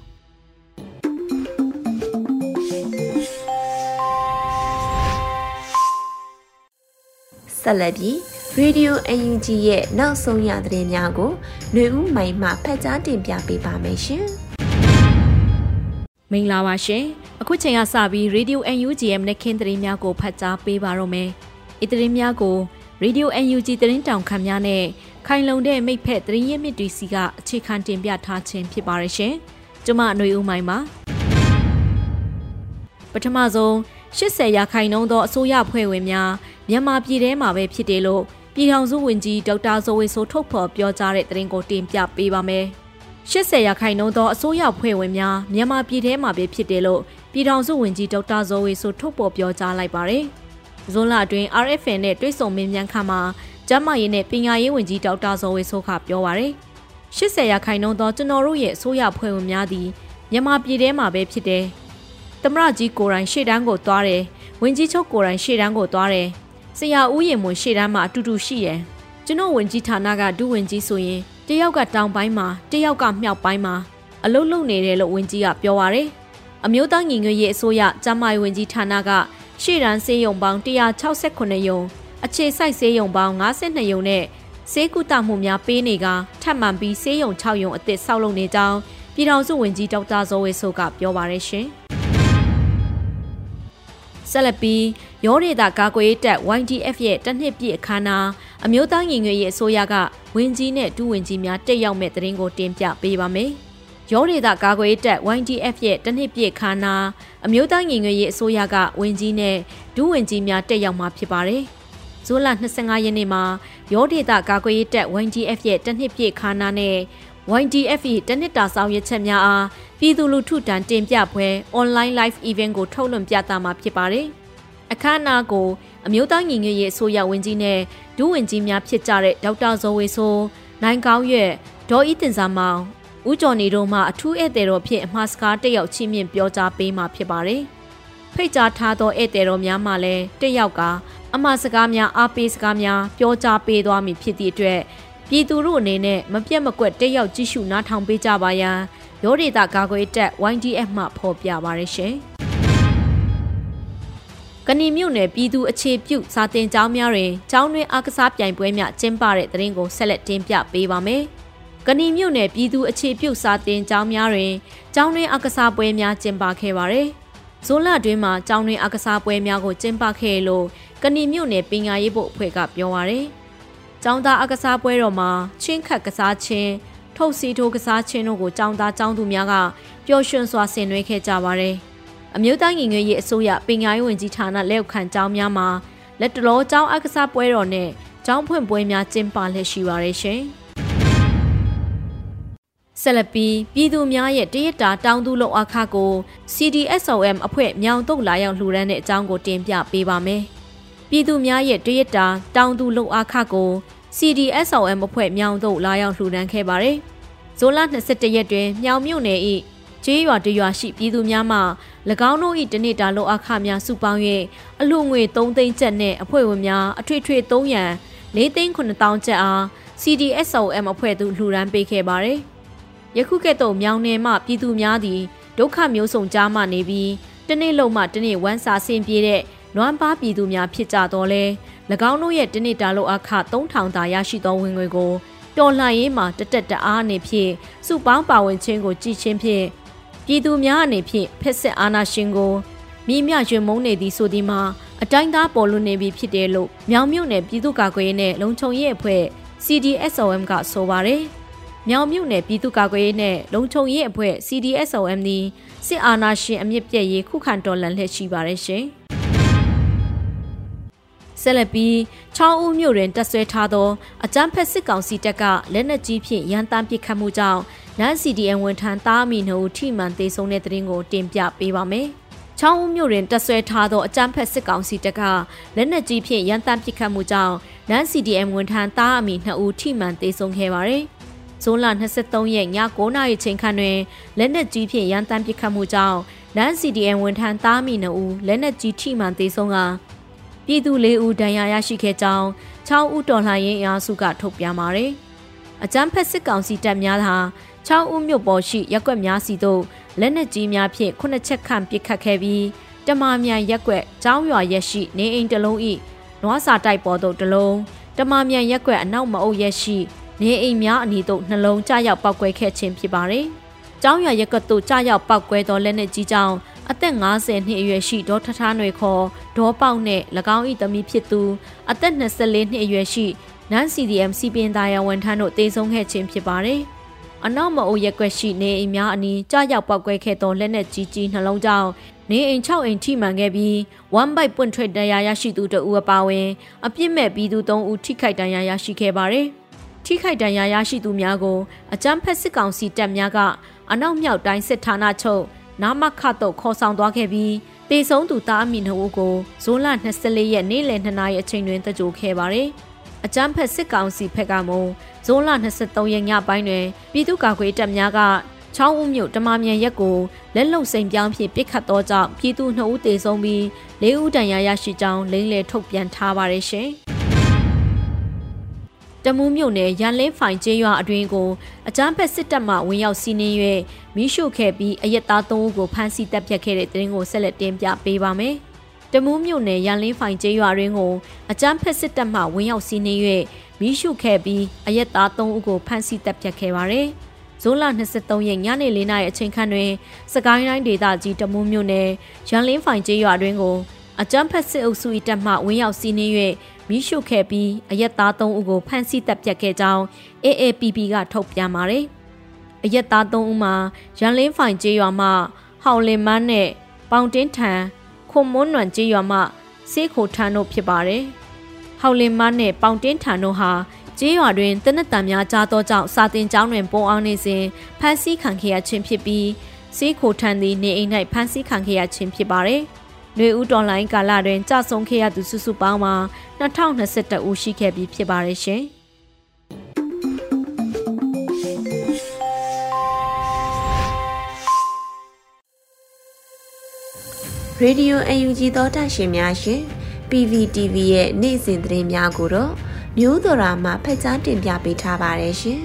ဆက်လက်ပြီး Radio UNG ရဲ့နောက်ဆုံးရသတင်းများကိုຫນွေဦးမိုင်မှဖတ်ကြားတင်ပြပေးပါမယ်ရှင်။မင်္ဂလာပါရှင်။အခုချိန်ကစပြီး Radio UNG ရဲ့မနက်ခင်းသတင်းများကိုဖတ်ကြားပေးပါတော့မယ်။ဤသတင်းများကို Radio UNG သတင်းတောင်ခံများနဲ့ခိုင်လုံတဲ့မိတ်ဖက်သတင်းရင်းမြစ်တွေစီကအခြေခံတင်ပြထားခြင်းဖြစ်ပါရရှင်။ကျွန်မຫນွေဦးမိုင်ပါ။ပထမဆုံး80ရာခိုင်နှုန်းသောအစိုးရဖွဲ့ဝင်များမြန်မာပြည်ထဲမှာပဲဖြစ်တယ်လို့ပြည်ထောင်စုဝန်ကြီးဒေါက်တာဇော်ဝေဆိုထုတ်ဖော်ပြောကြားတဲ့သတင်းကိုတင်ပြပေးပါမယ်။80ရာခိုင်နှုန်းသောအစိုးရဖွဲ့ဝင်များမြန်မာပြည်ထဲမှာပဲဖြစ်တယ်လို့ပြည်ထောင်စုဝန်ကြီးဒေါက်တာဇော်ဝေဆိုထုတ်ဖော်ပြောကြားလိုက်ပါတယ်။ ဇွန်လအတွင်း RFN နဲ့တွဲဆုံမင်းမြန်ခါမှာကျန်းမာရေးနဲ့ပညာရေးဝန်ကြီးဒေါက်တာဇော်ဝေဆိုကပြောပါရယ်80ရာခိုင်နှုန်းသောကျွန်တော်တို့ရဲ့အစိုးရဖွဲ့ဝင်များသည်မြန်မာပြည်ထဲမှာပဲဖြစ်တယ်။သမရကြီးကိုရိုင်းရှေ့တန်းကိုသွားတယ်။ဝင်ကြီးချုပ်ကိုရိုင်းရှေ့တန်းကိုသွားတယ်။ဆရာဦးရင်မွန်ရှေ့တန်းမှာအတူတူရှိရယ်ကျွန်တော်ဝင်ကြီးဌာနကဒုဝင်ကြီးဆိုရင်တယောက်ကတောင်ပိုင်းမှာတယောက်ကမြောက်ပိုင်းမှာအလုတ်လုတ်နေတယ်လို့ဝင်ကြီးကပြောပါရယ်အမျိုးသားညီညွတ်ရေးအစိုးရကျန်းမာရေးဝန်ကြီးဌာနက ရှေ့တန်းဆေးရုံပေါင်း168ရုံအခြေစိုက်ဆေးရုံပေါင်း52ရုံနဲ့ဆေးကုသမှုများပေးနေကထပ်မံပြီးဆေးရုံ6ရုံအသစ်ဆောက်လုပ်နေကြောင်းပြည်ထောင်စုဝန်ကြီးဒေါက်တာဇော်ဝေဆိုကပြောပါရရှင်။ဆက်လက်ပြီးရောဒေတာကာကွယ်တပ် YDF ရဲ့တနှစ်ပြည့်အခမ်းအနားအမျိုးသားညီညွတ်ရေးအစိုးရကဝင်ကြီးနဲ့ဒုဝင်ကြီးများတက်ရောက်မဲ့တဲ့ရင်ကိုတင်ပြပေးပါမယ်။ ရောဒေတာကာကွယ်တပ် YDF ရဲ့တနှစ်ပြည့်အခမ်းအနားအမျိုးသားညီညွတ်ရေးအစိုးရကဝင်ကြီးနဲ့ဒုဝင်ကြီးများတက်ရောက်မှာဖြစ်ပါတယ်။ဇွန်လ25ရက်နေ့မှာရောဒေတာကာကွယ်တပ် YDF ရဲ့တနှစ်ပြည့်အခမ်းအနားနဲ့ YDF တနစ်တာဆောင်ရွက်ချက်များအားပြည်သူလူထုတန်တင်ပြပွဲ online live event ကိုထုတ်လွှင့်ပြသမှာဖြစ်ပါတယ်။အခမ်းအနားကိုအမျိုးသားညီညွတ်ရေးအစိုးရဝန်ကြီးနဲ့ဒုဝန်ကြီးများဖြစ်ကြတဲ့ဒေါက်တာဇော်ဝေဆိုးနိုင်ကောင်းရွက်ဒေါ်ဤတင်စာမောင် ဦးကျော်နေတို့မှအထူးဧည့်သည်တော်ဖြင့်အမှားစကားတက်ရောက်ချီးမြှင့်ပြောကြားပေးမှာဖြစ်ပါတယ်။ဖိတ်ကြားထားသောဧည့်သည်တော်များမှလည်းတက်ရောက်ကအမှားစကားများအားပေးစကားများပြောကြားပေးသွားမည်ဖြစ်သည့်အတွက်ပြည်သူတို့အနေနဲ့မပြတ်မကွက်တက်ရောက်ကြည့်ရှုနားထောင်ပေးကြပါရန်ရောဒေတာကာကွယ်တပ် YDF မှဖော်ပြပါရရှင်။ကဏီမြို့နယ်ပြည်သူအခြေပြုစာတင်ကျောင်းများတွင်ကျောင်းတွင်အားကစားပြိုင်ပွဲများကျင်းပတဲ့တဲ့ရင်ကိုဆက်လက်တင်ပြပေးပါမယ်။ ကဏီမြို့နယ်ပြည်သူအခြေပြုစာတင်ကျောင်းများတွင်ကျောင်းတွင်အားကစားပွဲများကျင်းပခဲ့ပါရယ်။ဇွန်လတွင်မှာကျောင်းတွင်အားကစားပွဲများကိုကျင်းပခဲ့လို့ကဏီမြို့နယ်ပညာရေးဘုတ်အဖွဲ့ကပြောပါရယ်။ကျောင်းသားအကစားပွဲတော်မှာချင်းခတ်ကစားခြင်းထုတ်စီထိုးကစားခြင်းတို့ကိုကျောင်းသားကျောင်းသူများကပျော်ရွှင်စွာဆင်နွှဲခဲ့ကြပါတယ်။အမျိုးသားညီညွတ်ရေးအစိုးရပညာရေးဝန်ကြီးဌာနလက်အောက်ခံကျောင်းများမှာလက်တလောကျောင်းအကစားပွဲတော်နဲ့ကျောင်းဖွင့်ပွဲများကျင်းပလည်ရှိပါရရှင်။ ဆက်လက်ပြီးပြည်သူများရဲ့တရတာတောင်းသူလုံအခါကို CDSOM အဖွဲ့မြောင်တုတ်လာရောက်လှူဒန်းတဲ့အကြောင်းကိုတင်ပြပေးပါမယ်။ပြည်သူများရဲ့တရစ်တာတောင်သူလုံအားခကို CDSOM အဖွဲ့မြောင်သို့လာရောက်လှူဒန်းခဲ့ပါတယ်။ဇွန်လ22ရက်တွင်မြောင်မြို့နယ်၏ကျေးရွာတရွာရှိပြည်သူများမှ၎င်းတို့၏တနေ့တာလုံအားခများစုပေါင်း၍အလှငွေ3သိန်းကျပ်နှင့်အဖွဲ့ဝင်များအထွေထွေ3ရန်4သိန်း9000ကျပ်အား CDSOM အဖွဲ့သို့လှူဒန်းပေးခဲ့ပါတယ်။ ယခုကဲ့သို့မြောင်နယ်မှပြည်သူများသည်ဒုက္ခမျိုးစုံကြားမှနေပြီးတနေ့လုံးမှတနေ့ဝမ်းစာဆင်ပြေတဲ့နွမ်းပါပြည်သူများဖြစ်ကြတော့လဲ၎င်းတို့ရဲ့တနစ်တာလို့အခ3000တာရရှိသောဝင်ငွေကိုတော်လှန်ရေးမှာတတက်တအားအနေဖြင့်စုပေါင်းပါဝင်ခြင်းကိုကြည်ချင်းဖြင့်ပြည်သူများအနေဖြင့်ဖက်စစ်အာဏာရှင်ကိုမိမြရွံမုံနေသည်ဆိုသည်မှာအတိုင်းသားပေါ်လွင်နေပြီဖြစ်တယ်လို့မြောင်မြို့နယ်ပြည်သူ့ကာကွယ်ရေးနဲ့လုံခြုံရေးအဖွဲ့ CDSOM ကဆိုပါတယ်။ မြောင်မြို့နယ်ပြည်သူ့ကာကွယ်ရေးနဲ့လုံခြုံရေးအဖွဲ့ CDSOM သည်စစ်အာဏာရှင်အမြင့်ပြည့်ရေးခုခံတော်လှန်လှည့်ရှိပါတယ်ရှင်။ဆက်လက်ပြီးချောင်းဦးမြို့တွင်တက်ဆွဲထားသောအကြမ်းဖက်စစ်ကောင်စီတပ်ကလက်နက်ကြီးဖြင့်ရန်တမ်းပစ်ခတ်မှုကြောင့်နန်း CDN ဝန်ထမ်းသားအမိနှုတ်ထိမှန်သေးဆုံးတဲ့တဲ့ရင်ကိုတင်ပြပေးပါမယ်။ချောင်းဦးမြို့တွင်တက်ဆွဲထားသောအကြမ်းဖက်စစ်ကောင်စီတပ်ကလက်နက်ကြီးဖြင့်ရန်တမ်းပစ်ခတ်မှုကြောင့်နန်း CDM ဝန်ထမ်းသားအမိ2ဦးထိမှန်သေးဆုံးခဲ့ပါတယ်။ ဇွန်လ23ရက်ည9:00နာရီချိန်ခန့်တွင်လက်နက်ကြီးဖြင့်ရန်တမ်းပစ်ခတ်မှုကြောင့်နန်း CDM ဝန်ထမ်းသားမိ2ဦးလက်နက်ကြီးထိမှန်သေးဆုံးကပြည်သူ၄ဦးဒဏ်ရာရရှိခဲ့ကြောင်း6ဦးတော်လှန်ရေးအင်အားစုကထုတ်ပြန်ပါတယ်။အကြမ်းဖက်စစ်ကောင်စီတပ်များသာ6ဦးမြို့ပေါ်ရှိရက်ွက်များစီတို့လက်နက်ကြီးများဖြင့်ခုနှစ်ချက်ခန့်ပစ်ခတ်ခဲ့ပြီးတမာမြန်ရက်ွက်ကျောင်းရွာရက်ရှိနေအိမ်တစ်လုံး၏နွားစာတိုက်ပေါ်သို့တစ်လုံးတမာမြန်ရက်ွက်အနောက်မအုပ်ရက်ရှိ နေအိမ်များအနီးသို့နှလုံးကျရောက်ပောက်ကွဲခဲ့ခြင်းဖြစ်ပါတယ်။ကျောင်းရွာရက်ွက်သို့ကျရောက်ပောက်ကွဲသောလက်နက်ကြီးကြောင့်အသက်50နှစ်အရွယ်ရှိဒေါ်ထထားနွေခေါ်ဒေါ်ပေါက်နဲ့၎င်း၏သမီးဖြစ်သူအသက်24နှစ်အရွယ်ရှိနန်း CDM စီပင်သားရဝန်ထမ်းတို့တေဆုံးခဲ့ခြင်းဖြစ်ပါတယ်။အနောက်မအုပ်ရက်ွက်ရှိနေအိမ်များအနီးကြားရောက်ပောက်ကွဲခဲ့သောလက်နက်ကြီးကြီးနှလုံးကြောင့်နေအိမ်6အိမ်ထိမှန်ခဲ့ပြီး1 byte ပွင့်ထွက်တရားရရှိသူတဦးအပါအဝင်အပြစ်မဲ့ပြည်သူ3ဦးထိခိုက်ဒဏ်ရာရရှိခဲ့ပါတယ်။ ထိခိုက်ဒဏ်ရာရရှိသူများကိုအကြမ်းဖက်စစ်ကောင်စီတပ်များကအနောက်မြောက်တိုင်းစစ်ဌာနချုပ်နာမခတ်တော့ခေါ်ဆောင်သွားခဲ့ပြီးတေဆုံးသူသားအမိနှုတ်ကိုဇွန်လ24ရက်နေ့လယ်2နာရီအချိန်တွင်တကြိုခဲ့ပါတယ်။အကြမ်းဖက်စစ်ကောင်စီဖက်ကမုံဇွန်လ23ရက်ညပိုင်းတွင်ပြည်သူ့ကာကွယ်တပ်များကချောင်းဦးမြို့တမမြန်ရက်ကိုလက်လုံစိန်ပြောင်းဖြင့်ပစ်ခတ်သောကြောင့်ပြည်သူ2ဦးသေဆုံးပြီး4ဦးဒဏ်ရာရရှိကြောင်းလိမ့်လည်ထုတ်ပြန်ထားပါတယ်ရှင်။ တမူးမြို့နယ်ရန်လင်းဖိုင်ကျေးရွာအတွင်းကိုအကြမ်းဖက်စစ်တပ်မှဝင်ရောက်စီးနင်း၍မိရှုခဲ့ပြီးအရက်သား၃ဦးကိုဖမ်းဆီးတပ်ဖြတ်ခဲ့တဲ့တဲ့ရင်ကိုဆက်လက်တင်ပြပေးပါမယ်။တမူးမြို့နယ်ရန်လင်းဖိုင်ကျေးရွာတွင်ကိုအကြမ်းဖက်စစ်တပ်မှဝင်ရောက်စီးနင်း၍မိရှုခဲ့ပြီးအရက်သား၃ဦးကိုဖမ်းဆီးတပ်ဖြတ်ခဲ့ပါတယ်။ဇွန်လ23ရက်ညနေ4နာရီအချိန်ခန့်တွင်စကိုင်းတိုင်းဒေသကြီးတမူးမြို့နယ်ရန်လင်းဖိုင်ကျေးရွာတွင်ကိုအကြမ်းဖက်စစ်အုပ်စု၏တပ်မှဝင်ရောက်စီးနင်း၍ မိရှုခဲ့ပြီးအရက်သား၃ဦးကိုဖမ်းဆီးတပ်ဖြတ်ခဲ့ကြောင်း AAPP ကထုတ်ပြန်ပါတယ်။အရက်သား၃ဦးမှာရန်လင်းဖိုင်ကျေးရွာမှဟောင်လင်မန်းနဲ့ပေါင်တင်းထန်ခွန်မွန်းနွန်ကျေးရွာမှစေးခိုထန်းတို့ဖြစ်ပါတယ်။ဟောင်လင်မန်းနဲ့ပေါင်တင်းထန်တို့ဟာကျေးရွာတွင်တနက်တန်များကြားသောကြောင့်စာတင်ကျောင်းတွင်ပုံအောင်နေစဉ်ဖမ်းဆီးခံခဲ့ရခြင်းဖြစ်ပြီးစေးခိုထန်းသည်နေအိမ်၌ဖမ်းဆီးခံခဲ့ရခြင်းဖြစ်ပါတယ်။ နှွေဦးတော်လိုင်းကာလတွင်ကြဆုံခဲ့ရသူစုစုပေါင်းမှာ2021ဦးရှိခဲ့ပြီးဖြစ်ပါတယ်ရှင်။ရေဒီယို UNG သောတာရှင်များရှင် PVTV ရဲ့နေ့စဉ်သတင်းများကိုတော့မျိုးတော်ရာမှဖက်ကြားတင်ပြပေးထားပါတယ်ရှင်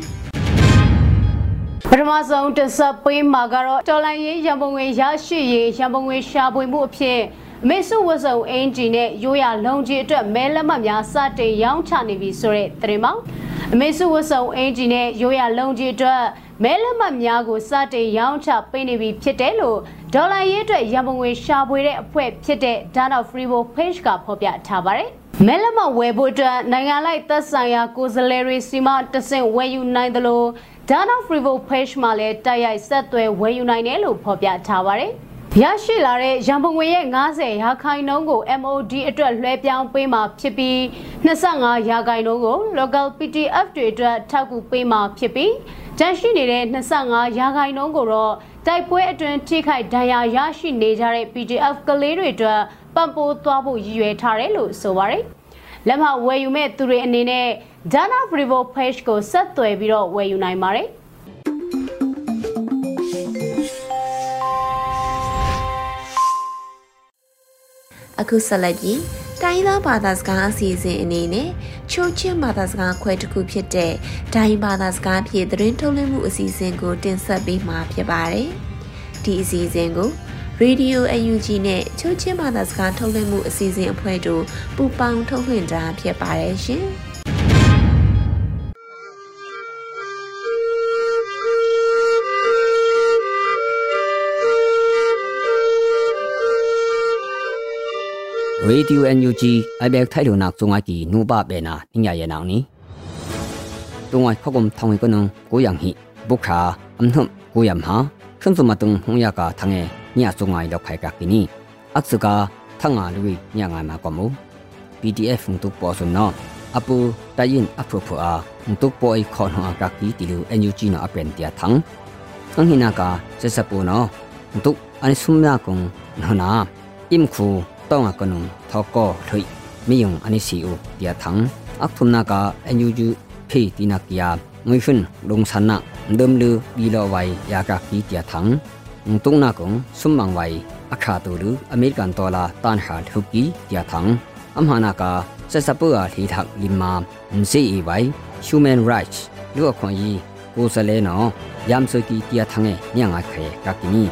ပထမဆုံးတင်ဆက်ပေးမှာကတော့တော်လိုင်းရေးရန်ပုံငွေရရှိရေးရန်ပုံငွေရှာဖွေမှုအဖြစ် အမေစုဝတ်စုံအင်ဂျီနဲ့ရိုးရလုံကြီးအတွက်မဲလက်မှတ်များစတင်ရောင်းချနေပြီဆိုတဲ့သတင်းပါအမေစုဝတ်စုံအင်ဂျီနဲ့ရိုးရလုံကြီးအတွက်မဲလက်မှတ်များကိုစတင်ရောင်းချပေးနေပြီဖြစ်တယ်လို့ဒေါ်လာရေးအတွက်ရန်ပုံငွေရှာဖွေတဲ့အဖွဲ့ဖြစ်တဲ့ Dana Freebo Page ကဖော်ပြထားပါတယ်မဲလက်မှတ်ဝယ်ဖို့အတွက်နိုင်ငံလိုက်သက်ဆိုင်ရာကိုယ်စားလှယ်တွေစီမတဆင့်ဝယ်ယူနိုင်တယ်လို့ Dana Freebo Page မှာလည်းတိုက်ရိုက်ဆက်သွယ်ဝယ်ယူနိုင်တယ်လို့ဖော်ပြထားပါတယ်။ ရရှိလာတဲ့ရန်ပုံငွေရဲ့90ရာခိုင်နှုန်းကို MOD အတွက်လွှဲပြောင်းပေးမှာဖြစ်ပြီး25ရာခိုင်နှုန်းကို local PDF တွေအတွက်ထောက်ကူပေးမှာဖြစ်ပြီးတန်ရှိနေတဲ့25ရာခိုင်နှုန်းကိုတော့တိုက်ပွဲအတွင်းထိခိုက်ဒဏ်ရာရရှိနေကြတဲ့ PDF ကလေးတွေအတွက်ပံ့ပိုးသွားဖို့ရည်ရွယ်ထားတယ်လို့ဆိုပါတယ်။လက်မှဝယ်ယူမဲ့သူတွေအနေနဲ့ Dana Frevo Page ကိုဆက်သွယ်ပြီးတော့ဝယ်ယူနိုင်ပါတယ်။ အခုဆက်လက်ပြီးတိုင်းသားဘာသာစကားအစီအစဉ်အနေနဲ့ချိုးချင်းဘာသာစကားခွဲတစ်ခုဖြစ်တဲ့ဒိုင်းဘာသာစကားဖြင့်သတင်းထုတ်လွှင့်မှုအစီအစဉ်ကို တင်ဆက်ပေးမှာဖြစ်ပါတယ်။ဒီအစီအစဉ်ကို Radio UNG နဲ့ချိုးချင်းဘာသာစကားထုတ်လွှင့်မှုအစီအစဉ်အဖွဲ့တို့ပူးပေါင်းထုတ်လွှင့်တာဖြစ်ပါတယ်ရှင်။ Radio NUG အဘက်ထိုင်လုံနာစုံအကီနူပဘေနာညညာရနောင်နီတုံဝိုင်ခခုံထောင်ကနုံကိုယံဟိဘုခာအမ်နှုံကိုယံဟာခွမ်စမတုံဟုံယကာထငေညစုံငိုင်လောက်ခိုင်ကကီနီအခစကာထငါလူညငိုင်မှာကမူ PDF ဖုန်တုပေါ်စုံနောအပူတယင်အဖုဖုအာတုပိုအိခေါနောကကီတီလူ NUG နောအပန်တျာထံခန့်ဟိနာကာစစပူနောတုအနိစုမနာကုံနောနာအင်ခူ ต้องกนุงทอกอถอยมียงอันนี้สิโอเดียทังอักทุมนากาเอ็นยูจูเพตินักยางวยฟินลงสันนะเดิมลือบีลอไวยากากีเดียทังตุงนากงสุมมังไวอาคาตูลืออเมริกันดอลลาร์ตันหาทุกีเดียทังอัมหานากาเซซาปัวทีทักลิมมาမစီအီဝိုင် human rights လူအခွင့်အရေးကိုယ်စလဲနော်ယမ်စကီတီယာထငဲညငါခဲကကီနီ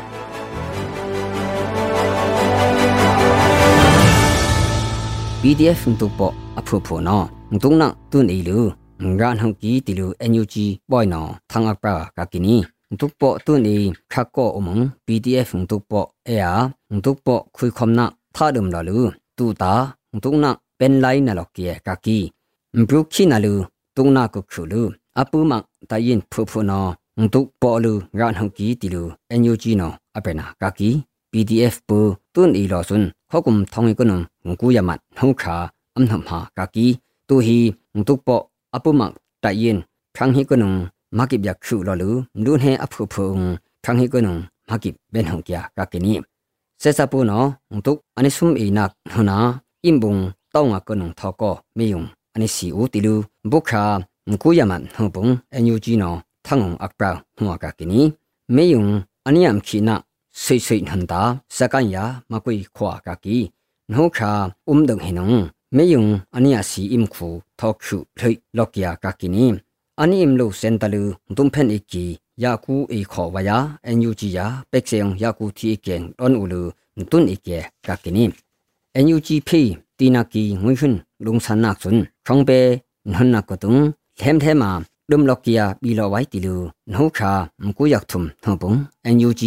PDF တူပအဖူဖူနော်ငတုံနတုန်အီလူငရန်ဟောင်ကီတီလူ NUG ပွိုင်နော်သံအပရာကကီနီတုပတုန်အီခါကောအမုံ PDF တူပအဲယာတုပခွိခမနာသာဒုံလာလူတူတာတုံနပန်လိုင်းနလောက်ကေကကီဘရုခိနလူတုံနာကုခုလူအပူမတိုင်ရင်ဖူဖူနော်တုပလူရန်ဟောင်ကီတီလူ NUG နော်အပနာကကီ PDF ပူတွန်အီလောဆွန်ဟကုမ်ထောင်းကနုံကူယမတ်နှုခါအမ်နမ်ဟာကာကီတူဟီတုပအပုမတယင်ဖန်ဟီကနုံမကိဗျခုလောလူဒုန်ဟေအဖုဖုံဖန်ဟီကနုံမကိဘန်ဟုံကျကာကီနီဆက်စပူနောတုအနိဆုမ်အီနက်ဟနာအင်ဘုံတောင်းအကနုံထောကောမေယုံအနိစီဦးတီလူဘုခါကူယမတ်ဟုံပုံအန်ယူဂျီနောထငုံအကပရာဟွာကာကီနီမေယုံအနိယမ်ခိနာ စိတ်စိတ်ဟန်တာစကန်ယာမကွေခွာကကီနှုခါအုံဒငဟိနုံမေယုံအနိယာစီအင်ခုထောက်ခုထိလောက်ကယာကကီနီအနိအမ်လိုစန်တလူဒုံဖန်အကီယာကူအေခေါ်ဝယာအန်ယူဂျီယာပက်ဆေယံယာကူတီကင်အွန်ဦးလူတွန်အေကေကကီနီအန်ယူဂျီဖေးတီနာကီငွေဟွန်းလုံဆန်နက်ဆွန်ခေါင်ပေနဟန်နကတုံလမ်ထဲမာဒုံလောက်ကီယာဘီလောဝိုင်တီလူနှုခါမကူ yak thum thobung NUG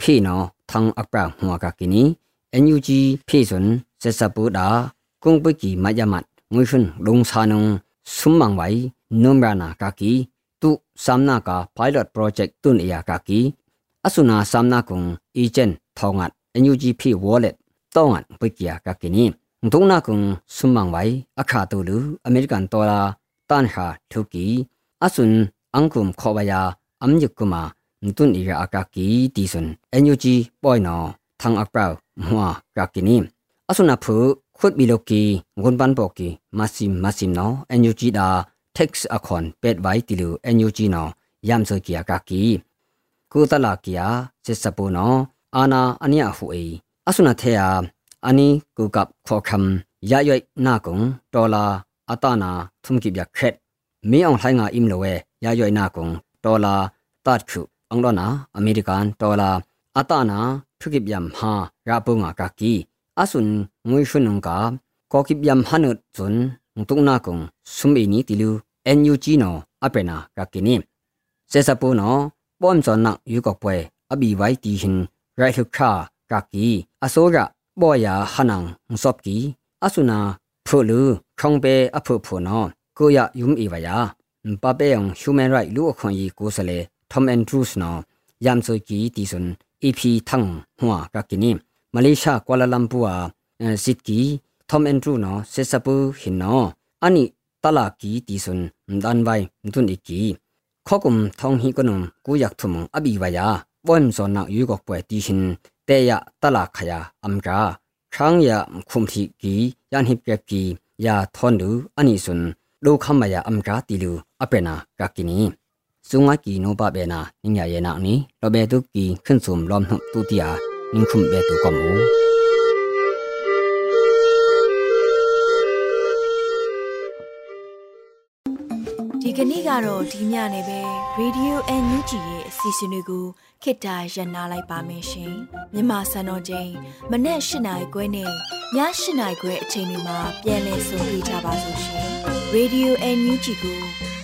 ဖေနောทางอักปราหัวกากินี NUG ဖေဇွန်ဆက်စပူဒါကုံပကီမယမတ်ငွေဖွန်းလုံစာနုံဆုမန်ဝိုင်နုံရနာကာကီတုစမ်နာကာ pilot project တွန်အယာကာကီအဆုနာစမ်နာကုံ agent ထောငတ် NUG ဖေ wallet တောငတ်ပကီယာကာကီနီဒုံနာကုံဆုမန်ဝိုင်အခါတူလူအမေရိကန်ဒေါ်လာတန်ဟာထုကီအဆွန်အန်ကုမ်ခေါ်ဝယာအမ်ယုကုမာ ตุนอีกอากากีตีสุนเอ็นยูจีปอยนอทางอักเปล่ามัวกากินิมอสุนาพูขุดบิโลกีงุนปันปอกีมาซิมมาซิมนอเอ็นยูจีดาเท็กซ์อคอนเป็ดไว้ติลูเอ็นยูจีนอยามเซกียากากีกูตลากียาเจสปูนออานาอันยาหูเออสุนาเทียอันนี้กูกับขอคำยาย่อยนากงดอลา อังลอนาอเมริกันดอลลาร์อาตานาทุกิบยามหาราปุงากากีอาสุนงุยชุนงกาก็กิบยามฮันุจุนงตุงนาคงสุมอินีติลูเอ็นยูจีโนอเปนากากินิเซซาปูโนป้อมจอนนักยูกอกปวยอบีไวตีหินไรทุกชากากีอาโซระบ่อยาหนังซอบกีอาสุนาพลูคงเปอภพโนกูยะยุมอีวายาปะเปยงฮิวแมนไรท์ลูอคอนยีกูสเล ယာဟနန်စော့ကီအဆုနာဖုလူခေါင်ပေအဖုဖုနော်ကိုရယုံအီဝယာပပယံ human right လူအခွင့်အရေးကိုစလေ Tom Andrews no yam so ki ti sun EP thang hwa ka kini Malaysia Kuala Lumpur a sit ki Tom Andrew no se sapu hin no ani tala ki ti sun dan bai mtun iki khokum thong hi konum ku yak thum abi wa ya bom so na yu gok pwe ti hin te ya tala khaya amga khang ya khum thi ki yan hip ke ki ya thon du ani sun lo khamaya amga ti lu apena ka kini สุงากีโนบะเบนานิญาเยนานี่ลอเบตุกีขึ้นสุมลอมหนุตุติยานิงคุมเบตุกอมูဒီကနေ့ကတော့ဒီညနေပဲ Radio NUG ရဲ့အစီအစဉ်လေးကိုခေတ္တရ延လိုက်ပါမယ်ရှင်မြန်မာစံတော်ချိန်မနေ့၈နိုင်ခွဲနဲ့ည၈နိုင်ခွဲအချိန်တွေမှာပြောင်းလဲဆိုပြကြပါလို့ရှင် Radio NUG ကို